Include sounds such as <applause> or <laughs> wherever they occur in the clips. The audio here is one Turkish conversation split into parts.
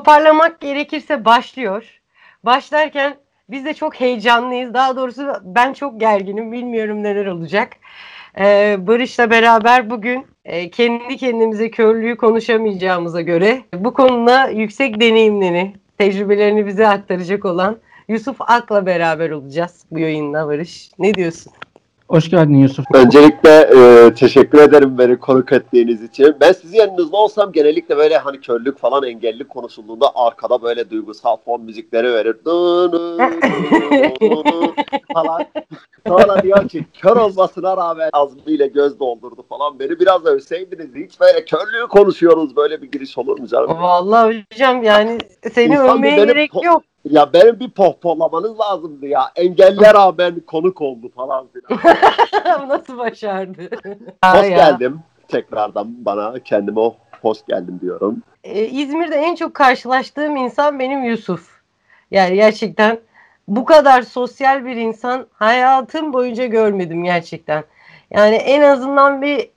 toparlamak gerekirse başlıyor. Başlarken biz de çok heyecanlıyız. Daha doğrusu ben çok gerginim. Bilmiyorum neler olacak. Ee, Barış'la beraber bugün e, kendi kendimize körlüğü konuşamayacağımıza göre bu konuda yüksek deneyimlerini, tecrübelerini bize aktaracak olan Yusuf Ak'la beraber olacağız bu yayında Barış. Ne diyorsun? Hoş geldin Yusuf. Öncelikle e, teşekkür ederim beni konuk ettiğiniz için. Ben sizin yanınızda olsam genellikle böyle hani körlük falan engellilik konuşulduğunda arkada böyle duygusal fon müzikleri verir. falan. Sonra diyor ki kör olmasına rağmen azmiyle göz doldurdu falan. Beni biraz övseydiniz hiç böyle körlüğü konuşuyoruz. Böyle bir giriş olur mu canım? Vallahi hocam yani seni İnsan övmeye gerek yok. Ya benim bir pohpohlamanız lazımdı ya. Engelliye rağmen konuk oldu falan filan. <laughs> Nasıl başardı? Hoş geldim. Tekrardan bana kendime hoş geldim diyorum. Ee, İzmir'de en çok karşılaştığım insan benim Yusuf. Yani gerçekten bu kadar sosyal bir insan hayatım boyunca görmedim gerçekten. Yani en azından bir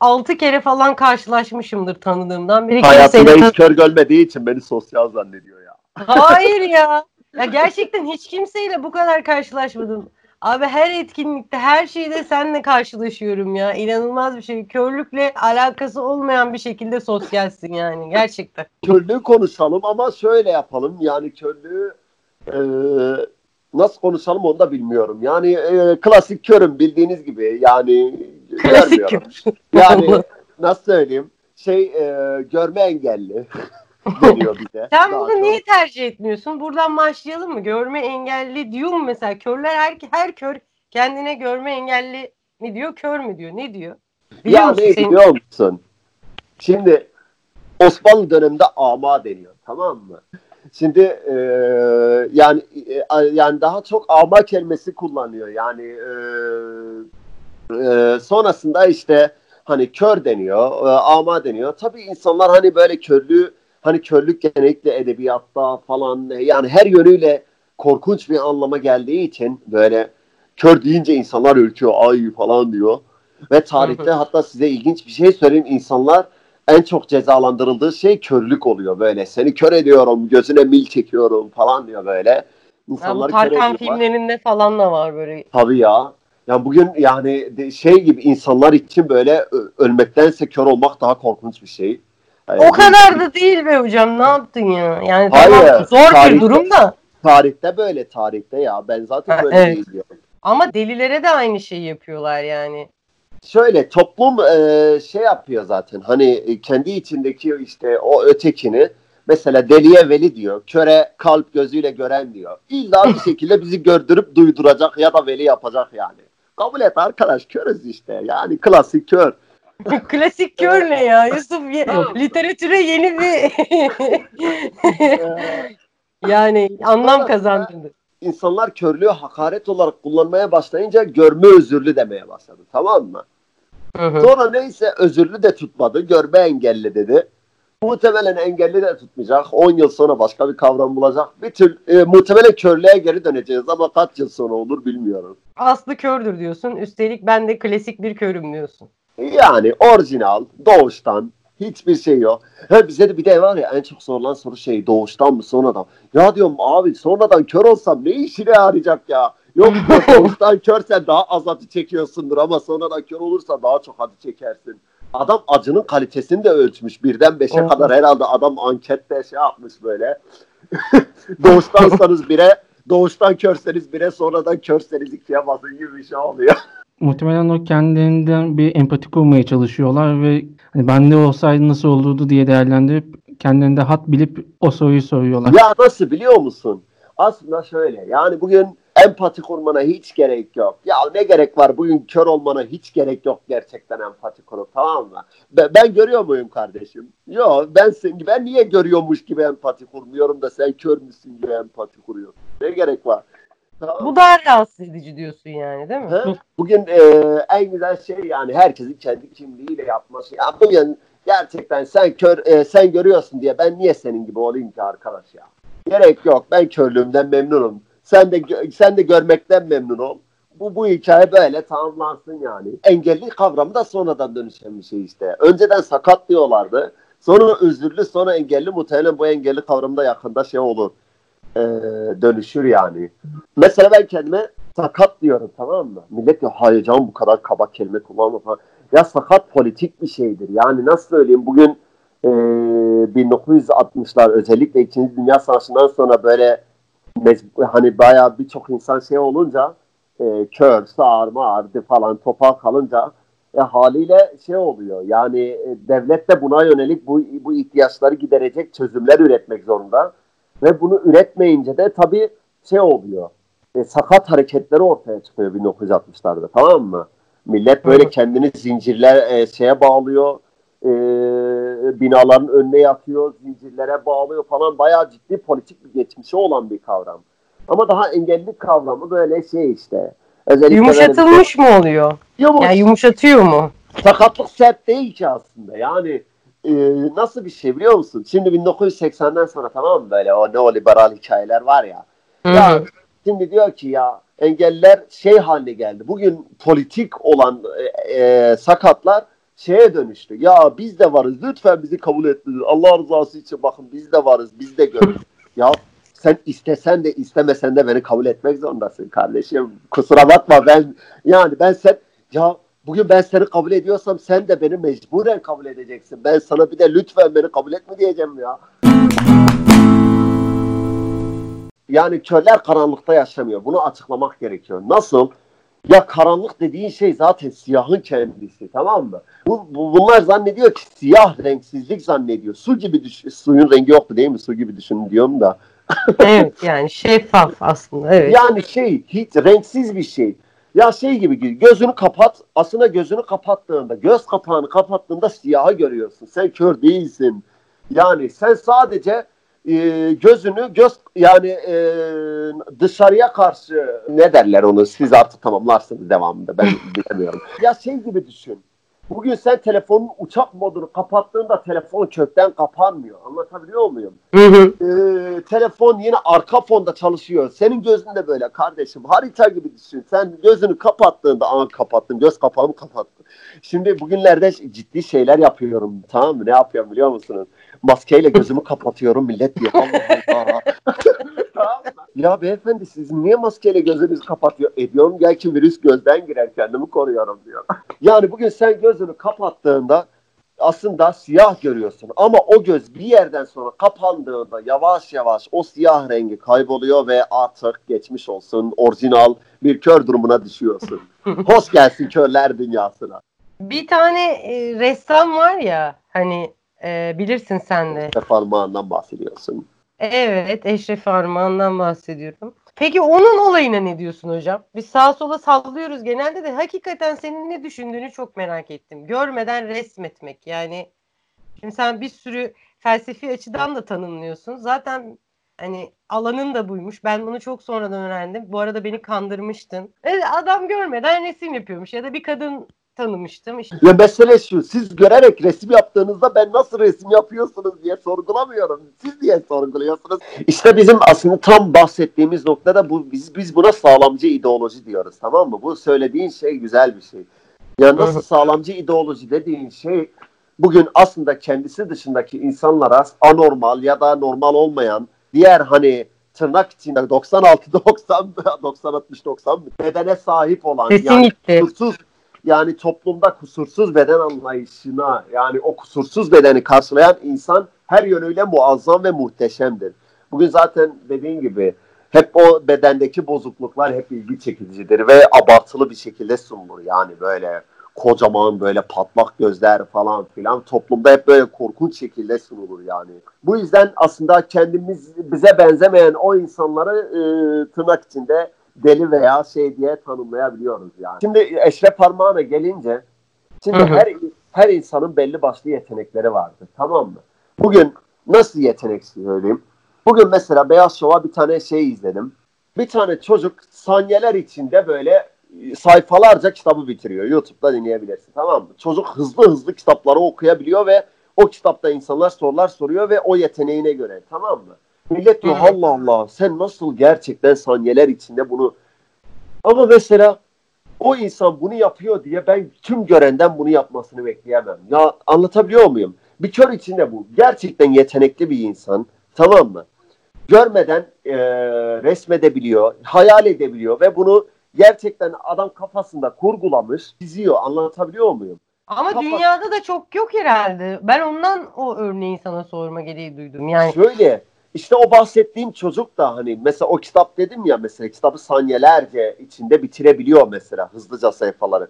altı kere falan karşılaşmışımdır tanıdığımdan. beri. Hayatında hiç kör görmediği için beni sosyal zannediyor. Hayır ya. Ya gerçekten hiç kimseyle bu kadar karşılaşmadım. Abi her etkinlikte, her şeyde seninle karşılaşıyorum ya. İnanılmaz bir şey. Körlükle alakası olmayan bir şekilde sosyalsin yani gerçekten. Körlüğü konuşalım ama şöyle yapalım. Yani körlüğü e, nasıl konuşalım onu da bilmiyorum. Yani e, klasik körüm bildiğiniz gibi. Yani Klasik görmüyorum. kör. Yani <laughs> nasıl söyleyeyim? Şey e, görme engelli <laughs> deniyor bize. Sen bunu çok. niye tercih etmiyorsun? Buradan başlayalım mı? Görme engelli diyor mu mesela? Körler her, her kör kendine görme engelli mi diyor, kör mü diyor? Ne diyor? Biliyor Ya musun ne senin- biliyor musun? Şimdi Osmanlı döneminde ama deniyor tamam mı? Şimdi e, yani e, yani daha çok ama kelimesi kullanıyor. Yani e, e, sonrasında işte hani kör deniyor, e, ama deniyor. Tabii insanlar hani böyle körlüğü hani körlük genellikle edebiyatta falan yani her yönüyle korkunç bir anlama geldiği için böyle kör deyince insanlar ürküyor ay falan diyor. Ve tarihte hatta size ilginç bir şey söyleyeyim insanlar en çok cezalandırıldığı şey körlük oluyor böyle. Seni kör ediyorum, gözüne mil çekiyorum falan diyor böyle. Ya bu İnsanları kör Tarkan filmlerinde falan da var böyle. Tabii ya. Ya bugün yani şey gibi insanlar için böyle ölmektense kör olmak daha korkunç bir şey. Yani O kadar da değil be hocam. Ne yaptın ya? Yani Hayır, tamam zor bir tarihte- durum da. Tarihte böyle tarihte ya. Ben zaten Ha, böyle evet. diyorum. Ama delilere de aynı şeyi yapıyorlar yani. Şöyle toplum e, şey yapıyor zaten. Hani e, kendi içindeki işte o ötekini mesela deliye veli diyor. Köre kalp gözüyle gören diyor. İlla bir <laughs> şekilde bizi gördürüp duyduracak ya da veli yapacak yani. Kabul et arkadaş körüz işte. Yani klasik kör. Klasik kör ne ya? Yusuf ye- literatüre yeni bir <laughs> yani anlam kazandırdı. İnsanlar körlüğü hakaret olarak kullanmaya başlayınca görme özürlü demeye başladı. Tamam mı? Hı hı. Sonra neyse özürlü de tutmadı. Görme engelli dedi. Muhtemelen engelli de tutmayacak. 10 yıl sonra başka bir kavram bulacak. Bir tür e, muhtemelen körlüğe geri döneceğiz ama kaç yıl sonra olur bilmiyorum. Aslı kördür diyorsun. Üstelik ben de klasik bir körüm diyorsun. Yani orijinal, doğuştan hiçbir şey yok. Ha bize de bir de var ya en çok sorulan soru şey doğuştan mı sonradan? Ya diyorum abi sonradan kör olsam ne işine yarayacak ya? Yok <laughs> doğuştan körsen daha az acı çekiyorsundur ama sonradan kör olursa daha çok acı çekersin. Adam acının kalitesini de ölçmüş. Birden beşe Evet. kadar herhalde adam ankette şey yapmış böyle. <laughs> Doğuştansanız bire, doğuştan körseniz bire, sonradan körseniz ikiye basın gibi bir şey oluyor. Muhtemelen o kendilerinden bir empati kurmaya çalışıyorlar ve hani bende olsaydı nasıl olurdu diye değerlendirip kendilerinde hat bilip o soruyu soruyorlar. Ya nasıl biliyor musun? Aslında şöyle yani bugün empati kurmana hiç gerek yok. Ya ne gerek var bugün kör olmana hiç gerek yok gerçekten empati kurup tamam mı? Ben, ben görüyor muyum kardeşim? Yok ben sen, ben niye görüyormuş gibi empati kurmuyorum da sen kör müsün gibi empati kuruyorsun. Ne gerek var? Tamam. Bu daha rahatsız edici diyorsun yani değil mi? He? Bugün e, en güzel şey yani herkesin kendi kimliğiyle yapması. Ya bugün gerçekten sen kör e, sen görüyorsun diye ben niye senin gibi olayım ki arkadaş ya? Gerek yok. Ben körlüğümden memnunum. Sen de sen de görmekten memnun ol. Bu bu hikaye böyle tamamlansın yani. Engelli kavramı da sonradan dönüşen bir şey işte. Önceden sakat diyorlardı. Sonra özürlü, sonra engelli muhtemelen bu engelli kavramda yakında şey olur. E, dönüşür yani. Mesela ben kendime sakat diyorum tamam mı? Millet diyor hayır canım bu kadar kaba kelime kullanma falan. Ya sakat politik bir şeydir. Yani nasıl söyleyeyim bugün e, 1960'lar özellikle 2. Dünya Savaşı'ndan sonra böyle hani bayağı birçok insan şey olunca e, kör, sağır, mağırdı falan topal kalınca e, haliyle şey oluyor. Yani e, devlet de buna yönelik bu, bu ihtiyaçları giderecek çözümler üretmek zorunda. Ve bunu üretmeyince de tabii şey oluyor. E, sakat hareketleri ortaya çıkıyor 1960'larda tamam mı? Millet böyle kendini zincirler e, şeye bağlıyor. E, binaların önüne yatıyor, zincirlere bağlıyor falan. Bayağı ciddi politik bir geçmişi olan bir kavram. Ama daha engellilik kavramı böyle şey işte. Özellikle Yumuşatılmış böyle... mı oluyor? Yumuş. Yani yumuşatıyor mu? Sakatlık sert değil ki aslında. Yani e, nasıl bir şey biliyor musun? Şimdi 1980'den sonra tamam mı böyle o neoliberal hikayeler var ya. Hı-hı. Ya şimdi diyor ki ya engeller şey haline geldi. Bugün politik olan e, e, sakatlar şeye dönüştü. Ya biz de varız. Lütfen bizi kabul etmeniz. Allah rızası için bakın biz de varız. Biz de görürüz. ya sen istesen de istemesen de beni kabul etmek zorundasın kardeşim. Kusura bakma ben yani ben sen ya bugün ben seni kabul ediyorsam sen de beni mecburen kabul edeceksin. Ben sana bir de lütfen beni kabul etme diyeceğim ya. Yani körler karanlıkta yaşamıyor. Bunu açıklamak gerekiyor. Nasıl? Ya karanlık dediğin şey zaten siyahın kendisi tamam mı? Bu, bu, bunlar zannediyor ki siyah renksizlik zannediyor. Su gibi düşün. Suyun rengi yoktu değil mi? Su gibi düşünün diyorum da. evet yani şeffaf aslında evet. Yani şey hiç renksiz bir şey. Ya şey gibi gözünü kapat aslında gözünü kapattığında göz kapağını kapattığında siyahı görüyorsun. Sen kör değilsin. Yani sen sadece e, gözünü göz yani e, dışarıya karşı ne derler onu siz artık tamamlarsınız devamında ben <laughs> bilemiyorum. ya şey gibi düşün. Bugün sen telefonun uçak modunu kapattığında telefon kökten kapanmıyor. Anlatabiliyor muyum? Hı hı. Ee, telefon yine arka fonda çalışıyor. Senin gözün de böyle kardeşim. Harita gibi düşün. Sen gözünü kapattığında aa kapattım. Göz kapağımı kapattım. Şimdi bugünlerde ciddi şeyler yapıyorum. Tamam mı? Ne yapıyorum biliyor musunuz? Maskeyle gözümü kapatıyorum. Millet diyor. <laughs> Allah Allah. Ya beyefendi siz niye maskeyle gözünüzü kapatıyor? Ediyorum gel ki virüs gözden girer kendimi koruyorum diyor. yani bugün sen gözünü kapattığında aslında siyah görüyorsun ama o göz bir yerden sonra kapandığında yavaş yavaş o siyah rengi kayboluyor ve artık geçmiş olsun orijinal bir kör durumuna düşüyorsun. <laughs> Hoş gelsin körler dünyasına. Bir tane e, ressam var ya hani e, bilirsin sen de. Armağan'dan bahsediyorsun. Evet Eşref Armağan'dan bahsediyorum. Peki onun olayına ne diyorsun hocam? Biz sağa sola sallıyoruz genelde de hakikaten senin ne düşündüğünü çok merak ettim. Görmeden resmetmek yani şimdi sen bir sürü felsefi açıdan da tanımlıyorsun. Zaten hani alanın da buymuş. Ben bunu çok sonradan öğrendim. Bu arada beni kandırmıştın. Adam görmeden resim yapıyormuş ya da bir kadın tanımıştım. İşte. Ya mesele şu, siz görerek resim yaptığınızda ben nasıl resim yapıyorsunuz diye sorgulamıyorum. Siz diye sorguluyorsunuz. İşte bizim aslında tam bahsettiğimiz noktada bu biz biz buna sağlamcı ideoloji diyoruz tamam mı? Bu söylediğin şey güzel bir şey. Ya nasıl sağlamcı ideoloji dediğin şey bugün aslında kendisi dışındaki insanlara anormal ya da normal olmayan diğer hani tırnak içinde 96 90 90 60 90 bedene sahip olan Kesinlikle. yani kusursuz yani toplumda kusursuz beden anlayışına yani o kusursuz bedeni karşılayan insan her yönüyle muazzam ve muhteşemdir. Bugün zaten dediğin gibi hep o bedendeki bozukluklar hep ilgi çekicidir ve abartılı bir şekilde sunulur. Yani böyle kocaman böyle patlak gözler falan filan toplumda hep böyle korkunç şekilde sunulur yani. Bu yüzden aslında kendimiz bize benzemeyen o insanları e, tırnak içinde deli veya şey diye tanımlayabiliyoruz yani. Şimdi Eşref Parmağan'a gelince şimdi her her insanın belli başlı yetenekleri vardır. Tamam mı? Bugün nasıl yetenek söyleyeyim? Bugün mesela Beyaz Şov'a bir tane şey izledim. Bir tane çocuk saniyeler içinde böyle sayfalarca kitabı bitiriyor. YouTube'da dinleyebilirsin tamam mı? Çocuk hızlı hızlı kitapları okuyabiliyor ve o kitapta insanlar sorular soruyor ve o yeteneğine göre tamam mı? Millet diyor Allah Allah sen nasıl gerçekten saniyeler içinde bunu ama mesela o insan bunu yapıyor diye ben tüm görenden bunu yapmasını bekleyemem. Ya anlatabiliyor muyum? Bir kör içinde bu. Gerçekten yetenekli bir insan. Tamam mı? Görmeden e, resmedebiliyor, hayal edebiliyor ve bunu gerçekten adam kafasında kurgulamış, çiziyor. Anlatabiliyor muyum? Ama Kafa- dünyada da çok yok herhalde. Ben ondan o örneği sana sorma gereği duydum. Yani Şöyle işte o bahsettiğim çocuk da hani mesela o kitap dedim ya mesela kitabı saniyelerce içinde bitirebiliyor mesela hızlıca sayfaları.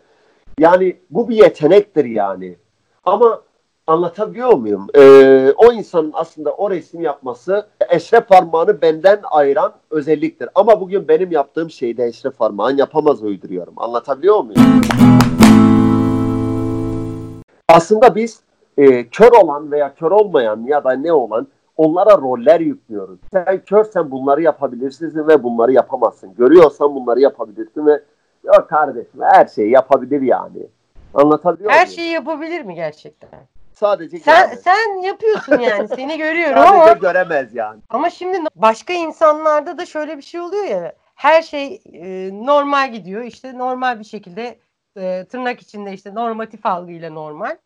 Yani bu bir yetenektir yani. Ama anlatabiliyor muyum? Ee, o insanın aslında o resim yapması eşref parmağını benden ayıran özelliktir. Ama bugün benim yaptığım şeyi de eşref parmağın yapamaz uyduruyorum. Anlatabiliyor muyum? Aslında biz e, kör olan veya kör olmayan ya da ne olan onlara roller yüklüyoruz. Sen körsen bunları yapabilirsin ve bunları yapamazsın. Görüyorsan bunları yapabilirsin ve yok kardeşim her şeyi yapabilir yani. Anlatabiliyor her muyum? şeyi yapabilir mi gerçekten? Sadece Sen göremez. sen yapıyorsun yani. <laughs> Seni görüyorum Sadece ama göremez yani. ama şimdi başka insanlarda da şöyle bir şey oluyor ya. Her şey e, normal gidiyor. İşte normal bir şekilde e, tırnak içinde işte normatif algıyla normal.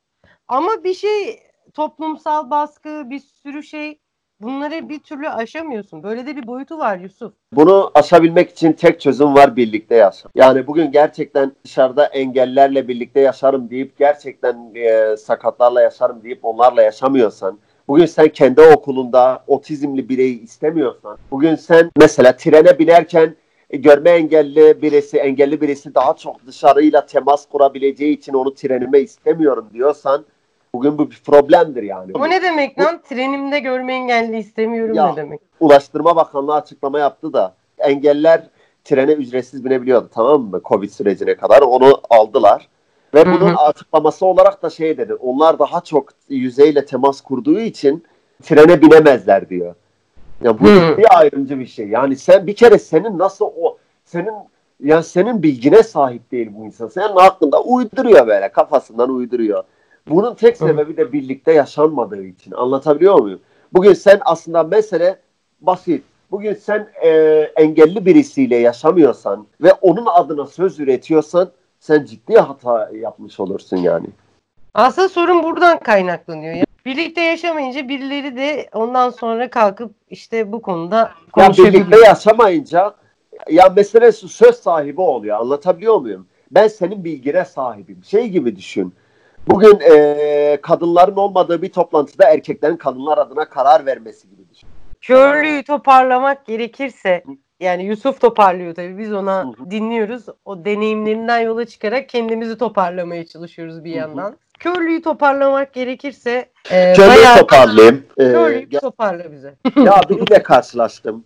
Ama bir şey toplumsal baskı, bir sürü şey bunları bir türlü aşamıyorsun. Böyle de bir boyutu var Yusuf. Bunu aşabilmek için tek çözüm var birlikte yaşam. Yani bugün gerçekten dışarıda engellerle birlikte yaşarım deyip gerçekten e, sakatlarla yaşarım deyip onlarla yaşamıyorsan Bugün sen kendi okulunda otizmli bireyi istemiyorsan, bugün sen mesela trene binerken e, görme engelli birisi, engelli birisi daha çok dışarıyla temas kurabileceği için onu trenime istemiyorum diyorsan, bugün bu bir problemdir yani. O ne demek lan? Trenimde görme engelli istemiyorum Ya. ne demek? Ulaştırma Bakanlığı açıklama yaptı da engeller trene ücretsiz binebiliyordu tamam mı? Covid sürecine kadar onu aldılar. Ve bunun hı. açıklaması olarak da şey dedi. Onlar daha çok yüzeyle temas kurduğu için trene binemezler diyor. Ya bu Hı. bir ayrımcı bir şey. Yani sen bir kere senin nasıl o senin ya senin bilgine sahip değil bu insan. Senin aklında uyduruyor böyle kafasından uyduruyor. Bunun tek sebebi de birlikte yaşanmadığı için. Anlatabiliyor muyum? Bugün sen aslında mesele basit. Bugün sen e, engelli birisiyle yaşamıyorsan ve onun adına söz üretiyorsan sen ciddi hata yapmış olursun yani. Aslında sorun buradan kaynaklanıyor. Ya. Birlikte yaşamayınca birileri de ondan sonra kalkıp işte bu konuda Ya konuşabiliyor. birlikte yaşamayınca ya mesele söz sahibi oluyor. Anlatabiliyor muyum? Ben senin bilgine sahibim. Şey gibi düşün. Bugün e, kadınların olmadığı bir toplantıda erkeklerin kadınlar adına karar vermesi gibi düşün. Körlüğü toparlamak gerekirse yani Yusuf toparlıyor tabii biz ona dinliyoruz. O deneyimlerinden yola çıkarak kendimizi toparlamaya çalışıyoruz bir yandan. Körlüğü toparlamak gerekirse e, Şöyle bayağı toparlayayım. Körlüğü ya, toparla bize. <laughs> ya biriyle karşılaştım.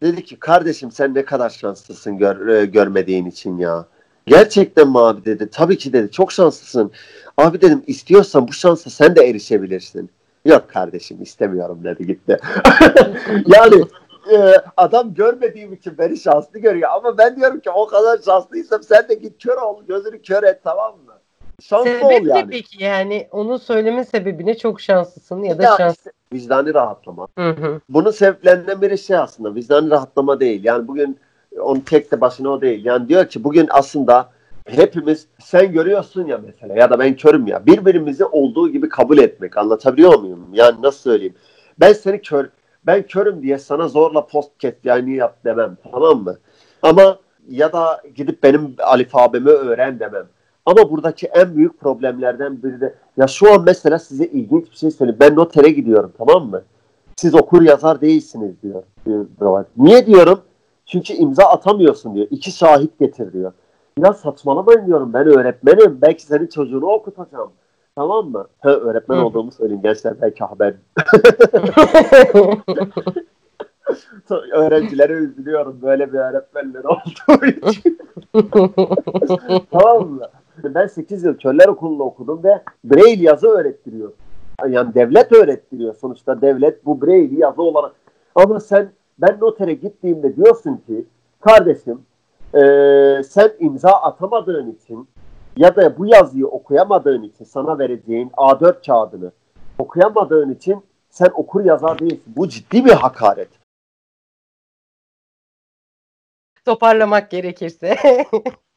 Dedi ki kardeşim sen ne kadar şanslısın gör, e, görmediğin için ya. Gerçekten mi abi dedi. Tabii ki dedi. Çok şanslısın. Abi dedim istiyorsan bu şansa sen de erişebilirsin. Yok kardeşim istemiyorum dedi gitti. <laughs> yani e, adam görmediğim için beni şanslı görüyor. Ama ben diyorum ki o kadar şanslıysam sen de git kör ol. Gözünü kör et tamam mı? Şanslı ol Sebep ne yani. peki yani onun söyleme sebebine çok şanslısın ya da Ya şans. işte vicdani rahatlama. Hı hı. Bunun sebeplerinden biri şey aslında vicdani rahatlama değil. Yani bugün onun tek de başına o değil. Yani diyor ki bugün aslında hepimiz sen görüyorsun ya mesela ya da ben körüm ya birbirimizi olduğu gibi kabul etmek anlatabiliyor muyum? Yani nasıl söyleyeyim? Ben seni kör ben körüm diye sana zorla podcast yayını yap demem tamam mı? Ama ya da gidip benim alfabemi öğren demem. Ama buradaki en büyük problemlerden biri de ya şu an mesela size ilginç bir şey söyleyeyim. Ben notere gidiyorum tamam mı? Siz okur yazar değilsiniz diyor. diyor. Niye diyorum? Çünkü imza atamıyorsun diyor. İki şahit getir diyor. Ya saçmalamayın diyorum. Ben öğretmenim. Belki senin çocuğunu okutacağım. Tamam mı? Ha, öğretmen Hı. olduğumu söyleyeyim gençler. Belki haber. <laughs> <laughs> Öğrencilere üzülüyorum. Böyle bir öğretmenler olduğu için. <laughs> tamam mı? Ben 8 yıl Körler Okulu'nda okudum ve Braille yazı öğrettiriyor. Yani devlet öğrettiriyor. Sonuçta devlet bu Braille'i yazı olarak. Ama sen ben notere gittiğimde diyorsun ki kardeşim eee, sen imza atamadığın için ya da bu yazıyı okuyamadığın için sana vereceğin A4 kağıdını okuyamadığın için sen okur yazar değilsin. Bu ciddi bir hakaret. toparlamak gerekirse.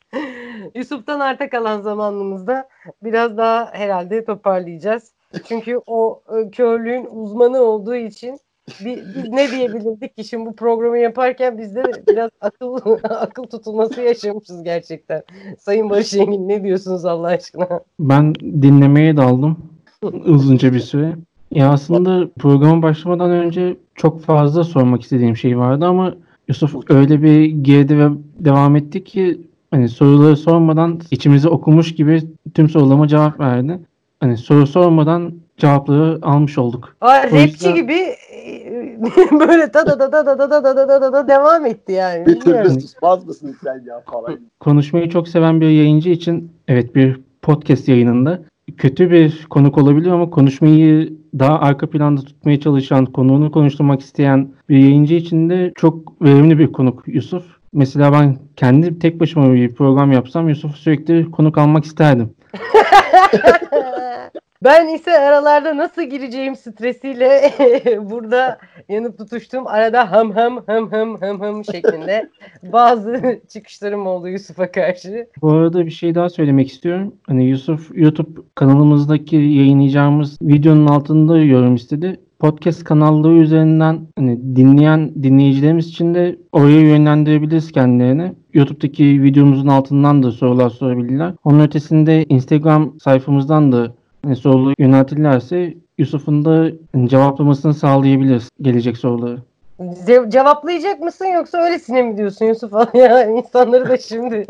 <laughs> Yusuf'tan arta kalan zamanımızda biraz daha herhalde toparlayacağız. Çünkü o e, körlüğün uzmanı olduğu için bir, biz ne diyebilirdik ki şimdi bu programı yaparken biz de biraz akıl <laughs> akıl tutulması yaşamışız gerçekten. Sayın Barış Engin ne diyorsunuz Allah aşkına? Ben dinlemeye daldım <laughs> uzunca bir süre. Ya aslında programa başlamadan önce çok fazla sormak istediğim şey vardı ama Yusuf öyle bir girdi ve devam etti ki hani soruları sormadan içimizi okumuş gibi tüm sorularıma cevap verdi. Hani soru sormadan cevapları almış olduk. Aa, O rapçi yüzden- gibi e, böyle da da da da da da da da da da da da devam etti yani. Bir türlü susmaz mısın sen ya falan. Konuşmayı çok seven bir yayıncı için evet bir podcast yayınında kötü bir konuk olabilir ama konuşmayı daha arka planda tutmaya çalışan, konuğunu konuşturmak isteyen bir yayıncı için de çok verimli bir konuk Yusuf. Mesela ben kendi tek başıma bir program yapsam Yusuf'u sürekli konuk almak isterdim. <laughs> Ben ise aralarda nasıl gireceğim stresiyle <laughs> burada yanıp tutuştum. Arada ham ham ham ham ham ham şeklinde <laughs> bazı çıkışlarım oldu Yusuf'a karşı. Bu arada bir şey daha söylemek istiyorum. Hani Yusuf YouTube kanalımızdaki yayınlayacağımız videonun altında yorum istedi. Podcast kanalları üzerinden hani dinleyen dinleyicilerimiz için de oraya yönlendirebiliriz kendilerini. YouTube'daki videomuzun altından da sorular sorabilirler. Onun ötesinde Instagram sayfamızdan da hani soruları yöneltirlerse Yusuf'un da hani cevaplamasını sağlayabiliriz gelecek soruları. Ce- cevaplayacak mısın yoksa öylesine mi diyorsun Yusuf? <laughs> ya insanları da şimdi.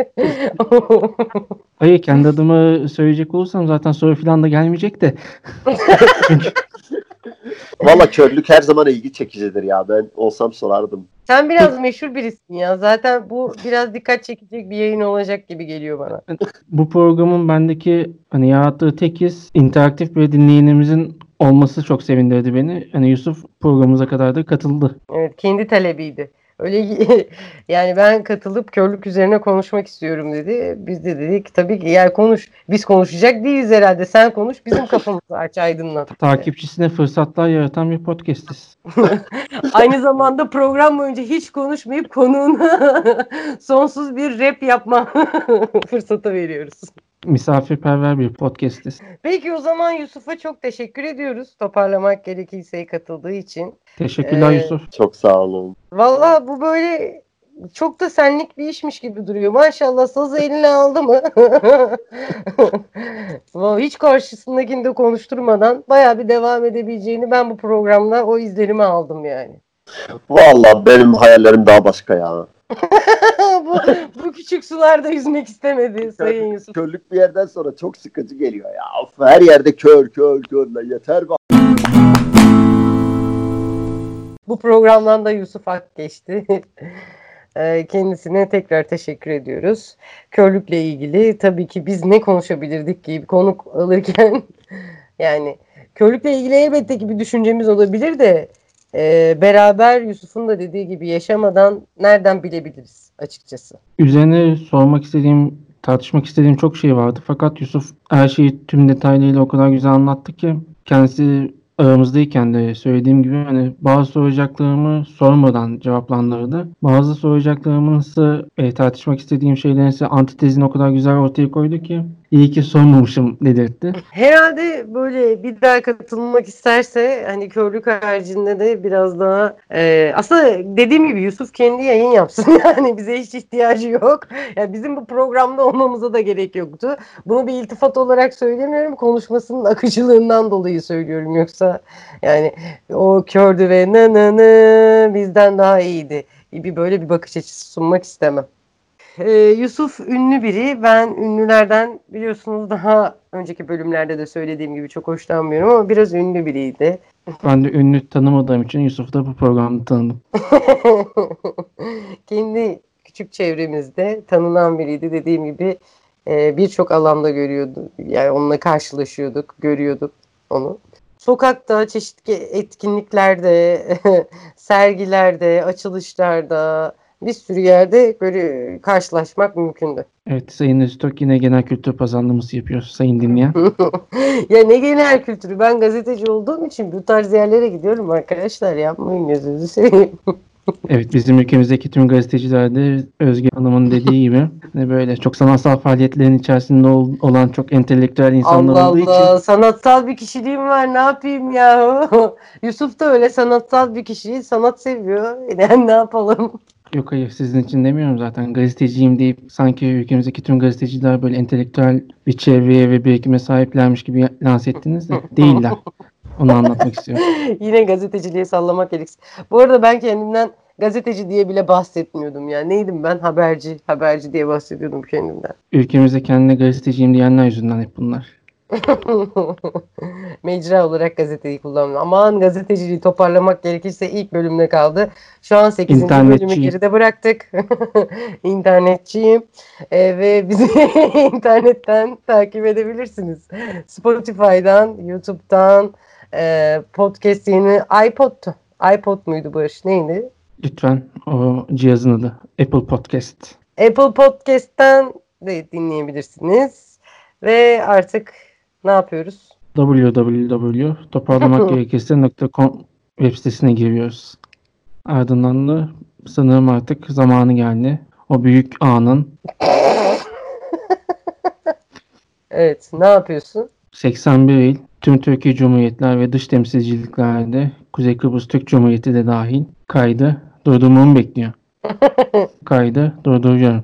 Hayır kendi adıma söyleyecek olursam zaten soru falan da gelmeyecek de. <laughs> Valla körlük her zaman ilgi çekicidir ya. Ben olsam sorardım. Sen biraz meşhur birisin ya. Zaten bu biraz dikkat çekecek bir yayın olacak gibi geliyor bana. Bu programın bendeki hani yarattığı tek his interaktif bir dinleyenimizin olması çok sevindirdi beni. Hani Yusuf programımıza kadar da katıldı. Evet, kendi talebiydi. Öyle <laughs> yani ben katılıp körlük üzerine konuşmak istiyorum dedi. Biz de dedik tabii ki yani konuş. Biz konuşacak değiliz herhalde. Sen konuş. Bizim kafamızı aç aydınlat. <laughs> Takipçisine fırsatlar yaratan bir podcastiz. <laughs> Aynı zamanda program boyunca hiç konuşmayıp konuğuna sonsuz bir rap yapma fırsatı veriyoruz. Misafirperver bir podcastiz. Peki o zaman Yusuf'a çok teşekkür ediyoruz. Toparlamak gerekirse katıldığı için. Teşekkürler Ee, Yusuf. Çok sağ olun. Vallahi bu böyle çok da senlik bir işmiş gibi duruyor. Maşallah sazı eline aldı mı? <laughs> Hiç karşısındakini de konuşturmadan bayağı bir devam edebileceğini ben bu programda o izlerimi aldım yani. Valla benim hayallerim daha başka ya. Bu, bu küçük sularda yüzmek istemedi Sayın Yusuf. Körlük bir yerden sonra çok sıkıcı geliyor ya. Of, her yerde kör kör kör la yeter be. Bu programdan da Yusuf Ak geçti. <laughs> Ee, Kendisine tekrar teşekkür ediyoruz. Körlükle ilgili tabii ki biz ne konuşabilirdik ki konuk alırken <laughs> yani körlükle ilgili elbette ki bir düşüncemiz olabilir de e, beraber Yusuf'un da dediği gibi yaşamadan nereden bilebiliriz açıkçası. Üzerine sormak istediğim, tartışmak istediğim çok şey vardı. Fakat Yusuf her şeyi tüm detaylarıyla o kadar güzel anlattı ki kendisi aramızdayken de söylediğim gibi hani bazı soracaklarımı sormadan cevaplandırdı. Bazı soracaklarımın ise e, tartışmak istediğim şeylerin ise antitezini o kadar güzel ortaya koydu ki iyi ki sormamışım dedirtti. Herhalde böyle bir daha katılmak isterse hani körlük haricinde de biraz daha e, aslında dediğim gibi Yusuf kendi yayın yapsın <laughs> yani bize hiç ihtiyacı yok. Yani bizim bu programda olmamıza da gerek yoktu. Bunu bir iltifat olarak söylemiyorum konuşmasının akıcılığından dolayı söylüyorum yoksa yani o kördü ve nı nı nı bizden daha iyiydi gibi böyle bir bakış açısı sunmak istemem. Ee, Yusuf ünlü biri. Ben ünlülerden biliyorsunuz daha önceki bölümlerde de söylediğim gibi çok hoşlanmıyorum ama biraz ünlü biriydi. Ben de ünlü tanımadığım için Yusuf'u da bu programda tanıdım. <laughs> Kendi küçük çevremizde tanınan biriydi. Dediğim gibi e, birçok alanda görüyordu. Yani onunla karşılaşıyorduk, görüyorduk onu. Sokakta, çeşitli etkinliklerde, <laughs> sergilerde, açılışlarda bir sürü yerde böyle karşılaşmak mümkündü. Evet Sayın Öztürk yine genel kültür pazarlaması yapıyor Sayın dinleyen. <laughs> ya ne genel kültürü ben gazeteci olduğum için bu tarz yerlere gidiyorum arkadaşlar yapmayın gözünüzü seveyim. <laughs> Evet bizim ülkemizdeki tüm gazeteciler de Özge Hanım'ın dediği gibi hani böyle çok sanatsal faaliyetlerin içerisinde ol- olan çok entelektüel insanlar Allah olduğu Allah için sanatsal bir kişiliğim var ne yapayım ya. <laughs> Yusuf da öyle sanatsal bir kişi sanat seviyor. Yani ne yapalım? Yok hayır sizin için demiyorum zaten gazeteciyim deyip sanki ülkemizdeki tüm gazeteciler böyle entelektüel bir çevreye ve birikime sahiplermiş gibi lanse ettiniz de <laughs> değiller. Onu anlatmak istiyorum. <laughs> Yine gazeteciliğe sallamak gereksin. Bu arada ben kendimden gazeteci diye bile bahsetmiyordum ya. Neydim ben? Haberci. Haberci diye bahsediyordum kendimden. Ülkemizde kendine gazeteciyim diyenler yüzünden hep bunlar. <laughs> Mecra olarak gazeteyi kullanmıyorum. Aman gazeteciliği toparlamak gerekirse ilk bölümde kaldı. Şu an 8. bölümü geride bıraktık. <laughs> İnternetçiyim. Ee, ve bizi <laughs> internetten takip edebilirsiniz. Spotify'dan, YouTube'dan, e, podcast yeni iPod'tu. iPod muydu Barış? Neydi? Lütfen o cihazın adı Apple Podcast. Apple Podcast'ten de dinleyebilirsiniz. Ve artık ne yapıyoruz? www.toparlamakgerekirse.com web sitesine giriyoruz. Ardından da sanırım artık zamanı geldi. O büyük anın <laughs> Evet, ne yapıyorsun? 81 il tüm Türkiye Cumhuriyetler ve dış temsilciliklerde Kuzey Kıbrıs Türk Cumhuriyeti de dahil kaydı durdurmamı bekliyor. <laughs> kaydı durduruyorum.